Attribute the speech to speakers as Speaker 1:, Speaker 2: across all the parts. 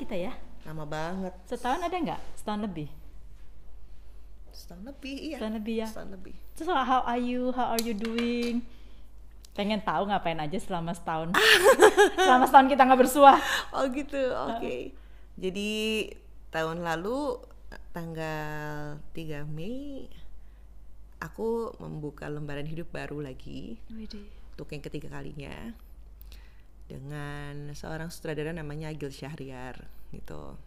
Speaker 1: kita ya.
Speaker 2: lama banget
Speaker 1: Setahun ada nggak? Setahun lebih.
Speaker 2: setahun lebih iya
Speaker 1: Setahun lebih ya.
Speaker 2: setahun lebih
Speaker 1: Terus how are you? How are you doing? Pengen tahu ngapain aja selama setahun. selama setahun kita nggak bersuah.
Speaker 2: oh gitu oke jadi tahun lalu tanggal 3 Mei aku membuka lembaran hidup baru lagi untuk yang ketiga kalinya dengan seorang sutradara namanya Agil Syahriar gitu.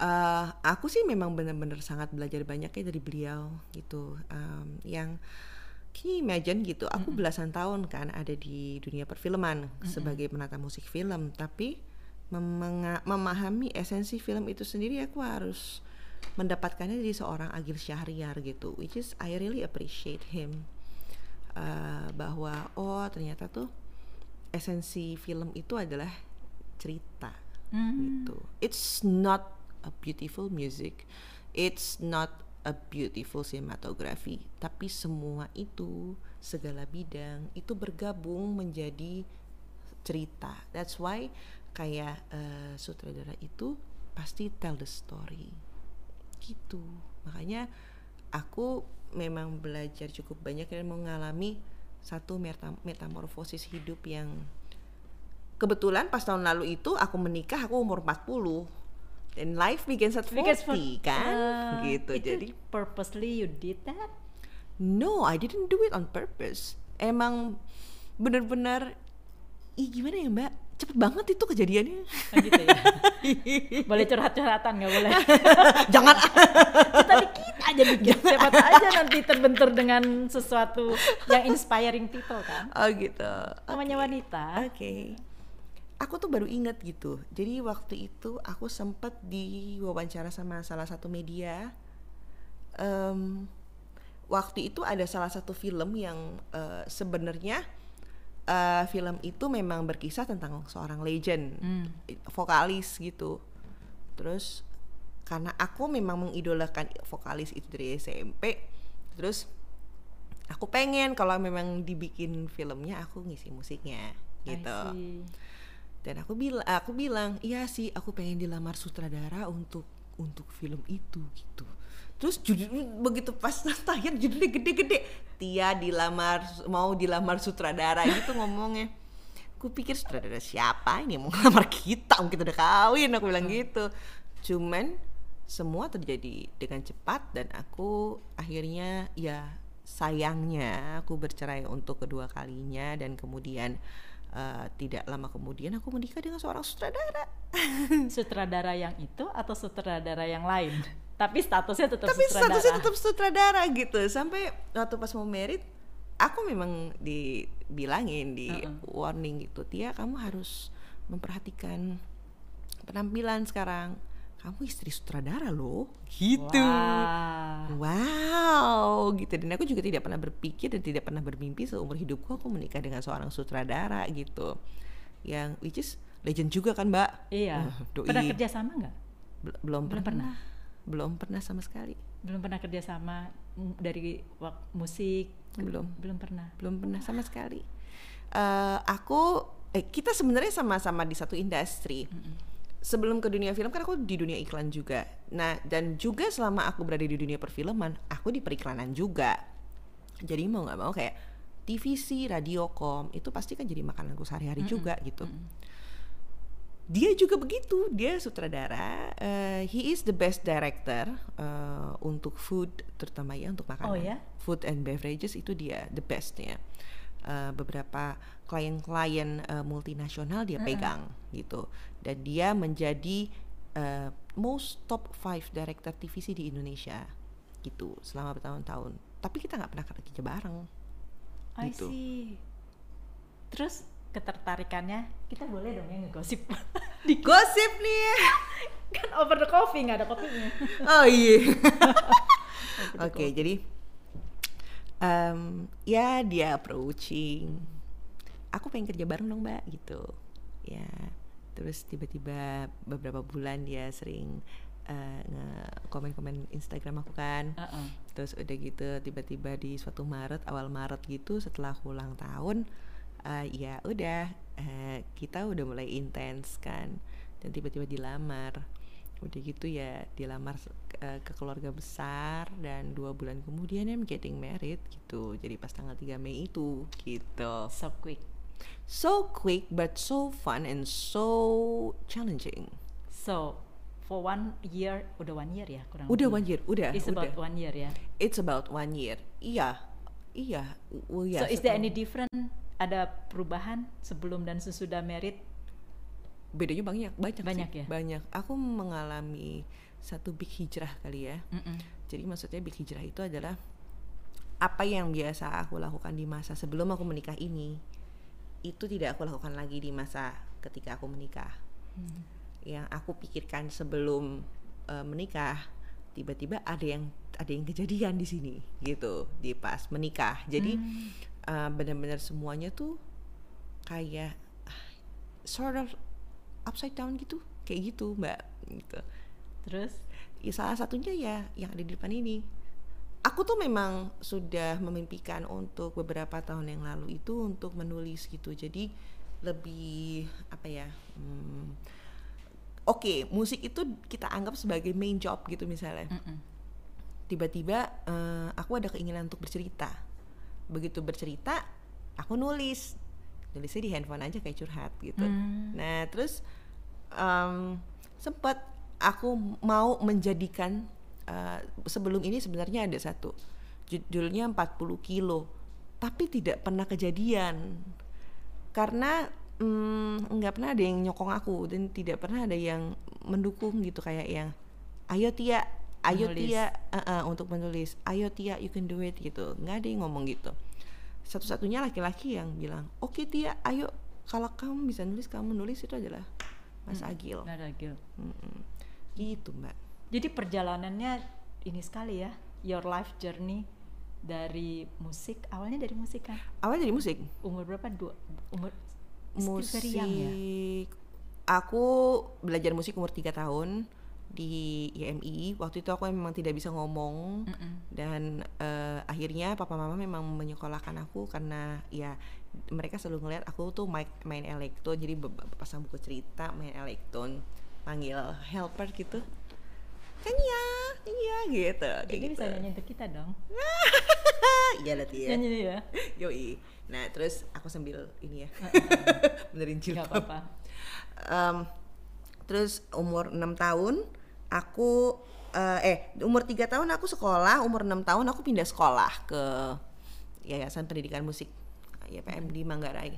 Speaker 2: Eh, aku sih memang benar-benar sangat belajar banyak ya dari beliau gitu. Em, yang can you imagine gitu, aku belasan tahun kan ada di dunia perfilman sebagai penata musik film, tapi memahami esensi film itu sendiri aku harus mendapatkannya dari seorang Agil Syahriar gitu, which is I really appreciate him uh, bahwa oh ternyata tuh esensi film itu adalah cerita gitu. It's not a beautiful music, it's not a beautiful cinematography, tapi semua itu segala bidang itu bergabung menjadi cerita. That's why kayak uh, sutradara itu pasti tell the story. Gitu. Makanya aku memang belajar cukup banyak dan mengalami satu meta- metamorfosis hidup yang kebetulan pas tahun lalu itu aku menikah aku umur 40 dan life begins at 40
Speaker 1: Because for-
Speaker 2: kan?
Speaker 1: Uh,
Speaker 2: gitu
Speaker 1: itu
Speaker 2: jadi
Speaker 1: purposely you did that?
Speaker 2: no I didn't do it on purpose. Emang bener-bener ih gimana ya mbak cepet banget itu kejadiannya
Speaker 1: Oh, gitu ya. boleh curhat-curhatan nggak boleh?
Speaker 2: jangan
Speaker 1: kita dikit aja dikit. Siapa aja nanti terbentur dengan sesuatu yang inspiring people kan.
Speaker 2: oh gitu
Speaker 1: Namanya wanita.
Speaker 2: Oke. Aku tuh baru inget gitu. Jadi waktu itu aku sempet diwawancara sama salah satu media. Em, waktu itu ada salah satu film yang eh, sebenarnya eh, film itu memang berkisah tentang seorang legend, vokalis gitu. Terus karena aku memang mengidolakan vokalis itu dari SMP, terus aku pengen kalau memang dibikin filmnya aku ngisi musiknya gitu. Dan aku bilang aku bilang iya sih aku pengen dilamar sutradara untuk untuk film itu gitu. Terus judul begitu pas tayang judulnya gede-gede Tia dilamar mau dilamar sutradara gitu ngomongnya. Aku pikir sutradara siapa ini mau ngelamar kita mungkin udah kawin aku bilang gitu. Cuman semua terjadi dengan cepat dan aku akhirnya ya sayangnya aku bercerai untuk kedua kalinya dan kemudian eh, tidak lama kemudian aku menikah dengan seorang sutradara
Speaker 1: Sutradara yang itu atau sutradara yang lain? Tapi statusnya tetap
Speaker 2: tapi
Speaker 1: sutradara.
Speaker 2: statusnya tetap sutradara gitu sampai waktu pas mau merit aku memang dibilangin di
Speaker 1: Uh-uh.
Speaker 2: warning gitu Tia kamu harus memperhatikan penampilan sekarang kamu istri sutradara loh gitu wow gitu dan aku juga tidak pernah berpikir dan tidak pernah bermimpi seumur hidupku aku menikah dengan seorang sutradara gitu yang which is legend juga kan mbak
Speaker 1: Iya.
Speaker 2: Doi.
Speaker 1: Pernah kerja sama nggak?
Speaker 2: Bel- belum,
Speaker 1: Belum
Speaker 2: pernah. belum pernah sama sekali
Speaker 1: Belum pernah kerja sama mm, dari musik?
Speaker 2: belum
Speaker 1: Belum pernah.
Speaker 2: belum pernah sama sekali Eh, aku eh kita sebenarnya sama-sama di satu industri sebelum ke dunia film kan aku di dunia iklan juga. Nah dan juga selama aku berada di dunia perfilman aku di periklanan juga. Jadi mau nggak mau kayak TVC, radiokom itu pasti kan jadi makananku sehari-hari juga gitu. Dia juga begitu dia sutradara eh, he is the best director eh, untuk food terutama ya untuk makanan.
Speaker 1: Oh ya?
Speaker 2: food and beverages itu dia the bestnya Eh, beberapa klien-klien eh, multinasional dia pegang gitu dan dia menjadi eh, most top 5 director TVC di Indonesia gitu selama bertahun-tahun tapi kita nggak pernah kerja bareng
Speaker 1: I
Speaker 2: Gitu.
Speaker 1: see. Terus ketertarikannya kita boleh dong ya ngegosip di
Speaker 2: gosip nih
Speaker 1: kan over the coffee nggak ada kopinya.
Speaker 2: Oh iya. Oke, jadi em, ya dia approaching. Aku pengen kerja bareng dong mbak gitu. Ya, terus tiba-tiba beberapa bulan dia sering eh, nge-komen-komen Instagram aku kan.
Speaker 1: Uh-uh.
Speaker 2: Terus udah gitu tiba-tiba di suatu Maret awal Maret gitu setelah aku ulang tahun eh, ya udah eh, kita udah mulai intens kan dan tiba-tiba dilamar udah gitu ya dilamar uh, ke keluarga besar dan dua bulan kemudian I'm getting married gitu. Jadi pas tanggal 3 Mei itu gitu.
Speaker 1: So quick.
Speaker 2: So quick but so fun and so challenging.
Speaker 1: So for one year udah one year ya kurang
Speaker 2: udah
Speaker 1: lebih.
Speaker 2: one year udah
Speaker 1: it's
Speaker 2: udah.
Speaker 1: about one year ya?
Speaker 2: It's about one year. Iya iya oh, iya
Speaker 1: so is there any different? Ada perubahan sebelum dan sesudah married
Speaker 2: bedanya banyak banyak
Speaker 1: banyak
Speaker 2: sih,
Speaker 1: ya
Speaker 2: banyak aku mengalami satu big hijrah kali ya
Speaker 1: Mm-mm.
Speaker 2: jadi maksudnya big hijrah itu adalah apa yang biasa aku lakukan di masa sebelum aku menikah ini itu tidak aku lakukan lagi di masa ketika aku menikah
Speaker 1: Hmm.
Speaker 2: yang aku pikirkan sebelum uh, menikah tiba-tiba ada yang ada yang kejadian di sini gitu di pas menikah jadi
Speaker 1: Hmm.
Speaker 2: uh, benar-benar semuanya tuh kayak ah, sort of upside down gitu kayak gitu mbak gitu.
Speaker 1: Terus
Speaker 2: ya salah satunya ya yang ada di depan ini. Aku tuh memang sudah memimpikan untuk beberapa tahun yang lalu itu untuk menulis gitu. Jadi lebih apa ya hmm, oke musik itu kita anggap sebagai main job gitu misalnya. Tiba-tiba eh, aku ada keinginan untuk bercerita. Begitu bercerita aku nulis nulisnya di handphone aja kayak curhat gitu
Speaker 1: Hmm.
Speaker 2: nah terus em, sempat aku mau menjadikan eh, sebelum ini sebenarnya ada satu judulnya 40 kilo tapi tidak pernah kejadian karena mm, nggak pernah ada yang nyokong aku dan tidak pernah ada yang mendukung gitu kayak yang ayo Tia ayo
Speaker 1: Menulis.
Speaker 2: Tia uh, uh, untuk menulis ayo Tia you can do it gitu nggak ada yang ngomong gitu satu-satunya laki-laki yang bilang oke Tia ayo. Kalau kamu bisa nulis kamu nulis itu adalah Mas Agil.
Speaker 1: Nggak ada Gil.
Speaker 2: Mm-mm. gitu mbak.
Speaker 1: Jadi perjalanannya ini sekali ya your life journey dari musik awalnya dari musik kan?
Speaker 2: Awalnya dari musik.
Speaker 1: Umur berapa? Dua umur young ya?
Speaker 2: musik aku belajar musik umur 3 tahun di IMI waktu itu aku memang tidak bisa ngomong.
Speaker 1: Mm-mm.
Speaker 2: dan eh, akhirnya papa mama memang menyekolahkan aku karena ya mereka selalu ngeliat aku tuh main, main elektron. Jadi pasang buku cerita main elektron panggil helper gitu. Nyanyi ya nyanyi ya gitu kayak
Speaker 1: Jadi
Speaker 2: gitu.
Speaker 1: bisa nyanyi untuk kita dong.
Speaker 2: Iya lah Tia.
Speaker 1: Nyanyi ya?
Speaker 2: Yoi. Nah terus aku sambil ini ya. Benerin jilbab.
Speaker 1: Apa-apa.
Speaker 2: Em, terus umur 6 tahun aku eh, eh umur tiga tahun aku sekolah umur 6 tahun aku pindah sekolah ke Yayasan Pendidikan Musik YPM di Manggarai.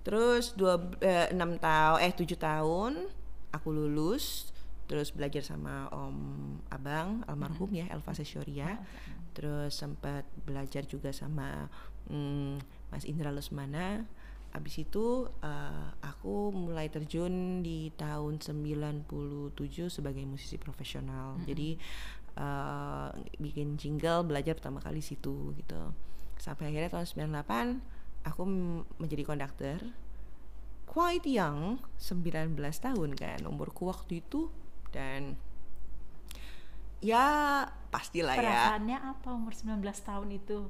Speaker 2: Terus dua eh, enam tahun eh tujuh tahun aku lulus terus belajar sama om abang almarhum ya Elva Sesyoria terus sempat belajar juga sama mm, Mas Indra Lesmana Abis itu eh, aku mulai terjun di tahun 97 sebagai musisi profesional. Jadi eh, bikin jingle belajar pertama kali situ gitu. Sampai akhirnya tahun 98 aku menjadi konduktor. Quite young, 19 tahun kan umurku waktu itu dan ya pastilah ya.
Speaker 1: perasaannya apa umur 19 tahun itu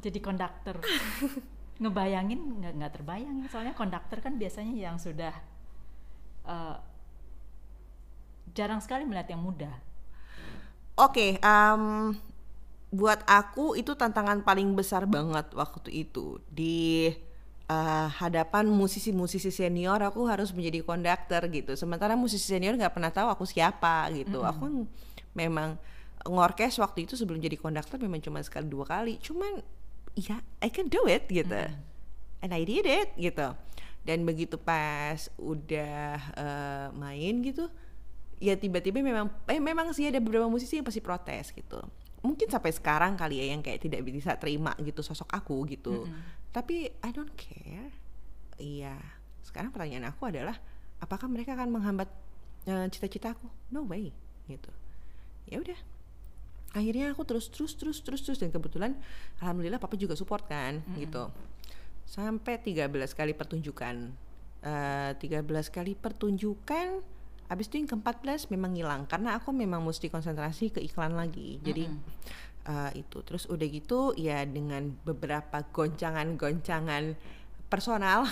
Speaker 1: jadi konduktor ngebayangin nggak nggak terbayang ya soalnya konduktor kan biasanya yang sudah eh, jarang sekali melihat yang muda
Speaker 2: Oke, em, buat aku itu tantangan paling besar banget waktu itu di eh, hadapan musisi-musisi senior. Aku harus menjadi konduktor gitu. Sementara musisi senior nggak pernah tahu aku siapa gitu. Aku kan memang ngorkes waktu itu sebelum jadi konduktor memang cuma sekali dua kali. Cuman ya I can do it gitu. And I did it gitu. Dan begitu pas udah eh, main gitu, ya tiba-tiba memang eh memang sih ada beberapa musisi yang pasti protes gitu. Mungkin sampai sekarang kali ya yang kayak tidak bisa terima gitu sosok aku gitu. Tapi I don't care. Iya. Sekarang pertanyaan aku adalah apakah mereka akan menghambat eh, cita-citaku no way gitu. Ya udah akhirnya aku terus terus terus terus terus. Dan kebetulan alhamdulillah papa juga support kan gitu. Sampai 13 kali pertunjukan. Eh, 13 kali pertunjukan Abis itu yang ke-14 memang hilang. Karena aku memang mesti konsentrasi ke iklan lagi. Jadi eh, itu. Terus udah gitu ya dengan beberapa goncangan-goncangan personal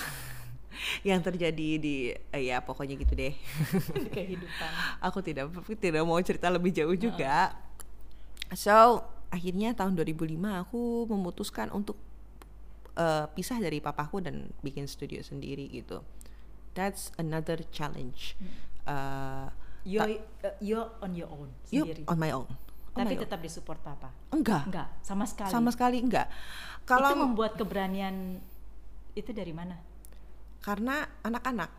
Speaker 2: yang terjadi di eh, ya pokoknya gitu deh.
Speaker 1: Kehidupan.
Speaker 2: Aku tidak tidak mau cerita lebih jauh juga so akhirnya tahun 2005 aku memutuskan untuk uh, pisah dari papaku dan bikin studio sendiri gitu. That's another challenge. Uh,
Speaker 1: you're, uh, you're on your own sendiri.
Speaker 2: on my own.
Speaker 1: On tapi tetap disupport papa?
Speaker 2: Enggak.
Speaker 1: Enggak? Sama sekali?
Speaker 2: Sama sekali enggak.
Speaker 1: Kalau itu membuat keberanian itu dari mana?
Speaker 2: Karena anak-anak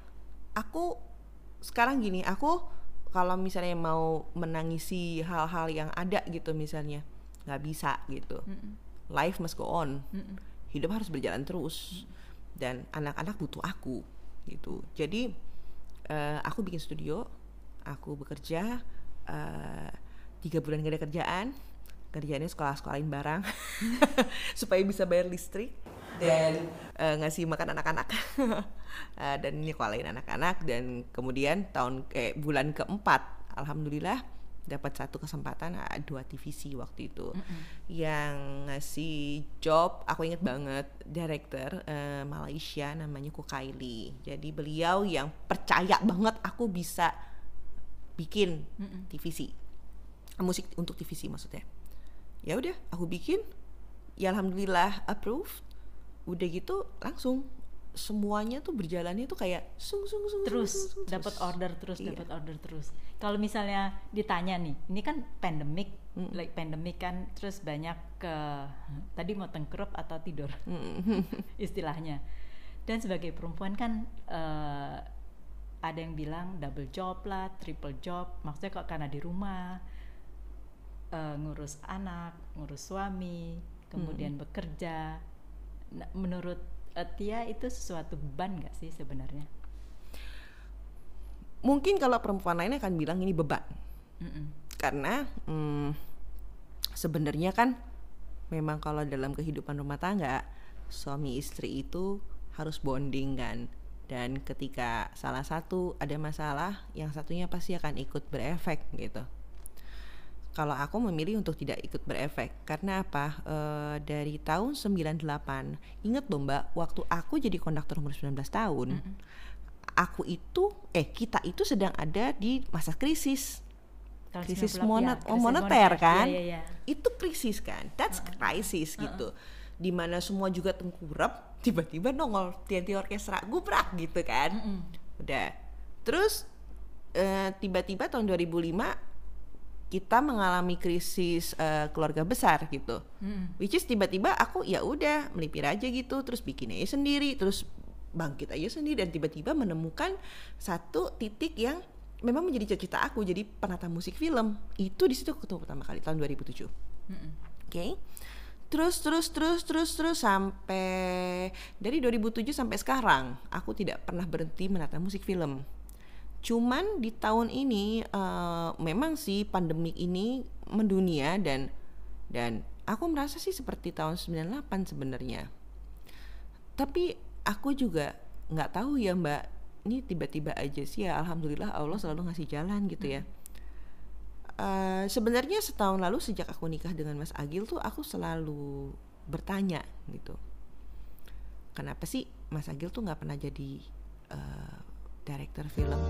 Speaker 2: aku sekarang gini aku kalau misalnya mau menangisi hal-hal yang ada gitu misalnya nggak bisa gitu mm -mm. life must go on mm -mm. hidup harus berjalan terus mm -mm. dan anak-anak butuh aku gitu jadi uh, aku bikin studio aku bekerja uh, tiga bulan gak ada kerjaan kerjaannya sekolah-sekolahin barang supaya bisa bayar listrik dan uh, ngasih makan anak-anak. Uh, dan nyekolahin anak-anak. Dan kemudian tahun eh bulan keempat alhamdulillah dapat satu kesempatan uh, dua divisi waktu itu. Mm -hmm. yang ngasih job aku inget banget director uh, Malaysia namanya Kukaili jadi beliau yang percaya banget aku bisa bikin mm -hmm. divisi musik untuk divisi maksudnya. Ya udah aku bikin. Ya alhamdulillah approved udah gitu langsung semuanya tuh berjalannya tuh kayak sung sung sung
Speaker 1: terus dapat order terus iya. dapat order terus kalau misalnya ditanya nih ini kan pandemic mm. like pandemic kan terus banyak ke tadi mau tengkerup atau tidur mm. istilahnya dan sebagai perempuan kan uh, ada yang bilang double job lah triple job maksudnya kok karena di rumah uh, ngurus anak ngurus suami kemudian mm. bekerja nah, menurut uh, Tia itu sesuatu beban gak sih sebenarnya?
Speaker 2: Mungkin kalau perempuan lainnya akan bilang ini beban, mm -mm. karena mm, sebenarnya kan memang kalau dalam kehidupan rumah tangga suami istri itu harus bonding kan dan ketika salah satu ada masalah yang satunya pasti akan ikut berefek gitu kalau aku memilih untuk tidak ikut berefek karena apa e, dari tahun 98 inget loh mbak waktu aku jadi konduktor umur 19 tahun mm -hmm. aku itu eh kita itu sedang ada di masa krisis tahun krisis monet ya, moneter kan ya, ya, ya. itu krisis kan that's uh -uh. crisis uh -uh. gitu di mana semua juga tengkurap tiba-tiba nongol tianti orkestra gubrak gitu kan mm -hmm. udah terus eh, tiba-tiba uh, tahun 2005 kita mengalami krisis uh, keluarga besar gitu. Hmm. Which is tiba-tiba aku ya udah melipir aja gitu, terus bikin aja sendiri, terus bangkit aja sendiri dan tiba-tiba menemukan satu titik yang memang menjadi cita-cita aku jadi penata musik film. Itu di situ ketemu pertama kali tahun 2007. Hmm. Oke. Okay? Terus terus terus terus terus sampai dari 2007 sampai sekarang aku tidak pernah berhenti menata musik film Cuman di tahun ini uh, memang sih pandemik ini mendunia dan dan aku merasa sih seperti tahun 98 sebenarnya. Tapi aku juga nggak tahu ya Mbak, ini tiba-tiba aja sih ya alhamdulillah Allah selalu ngasih jalan gitu ya. Uh, sebenarnya setahun lalu sejak aku nikah dengan Mas Agil tuh aku selalu bertanya gitu. Kenapa sih Mas Agil tuh nggak pernah jadi uh, director film.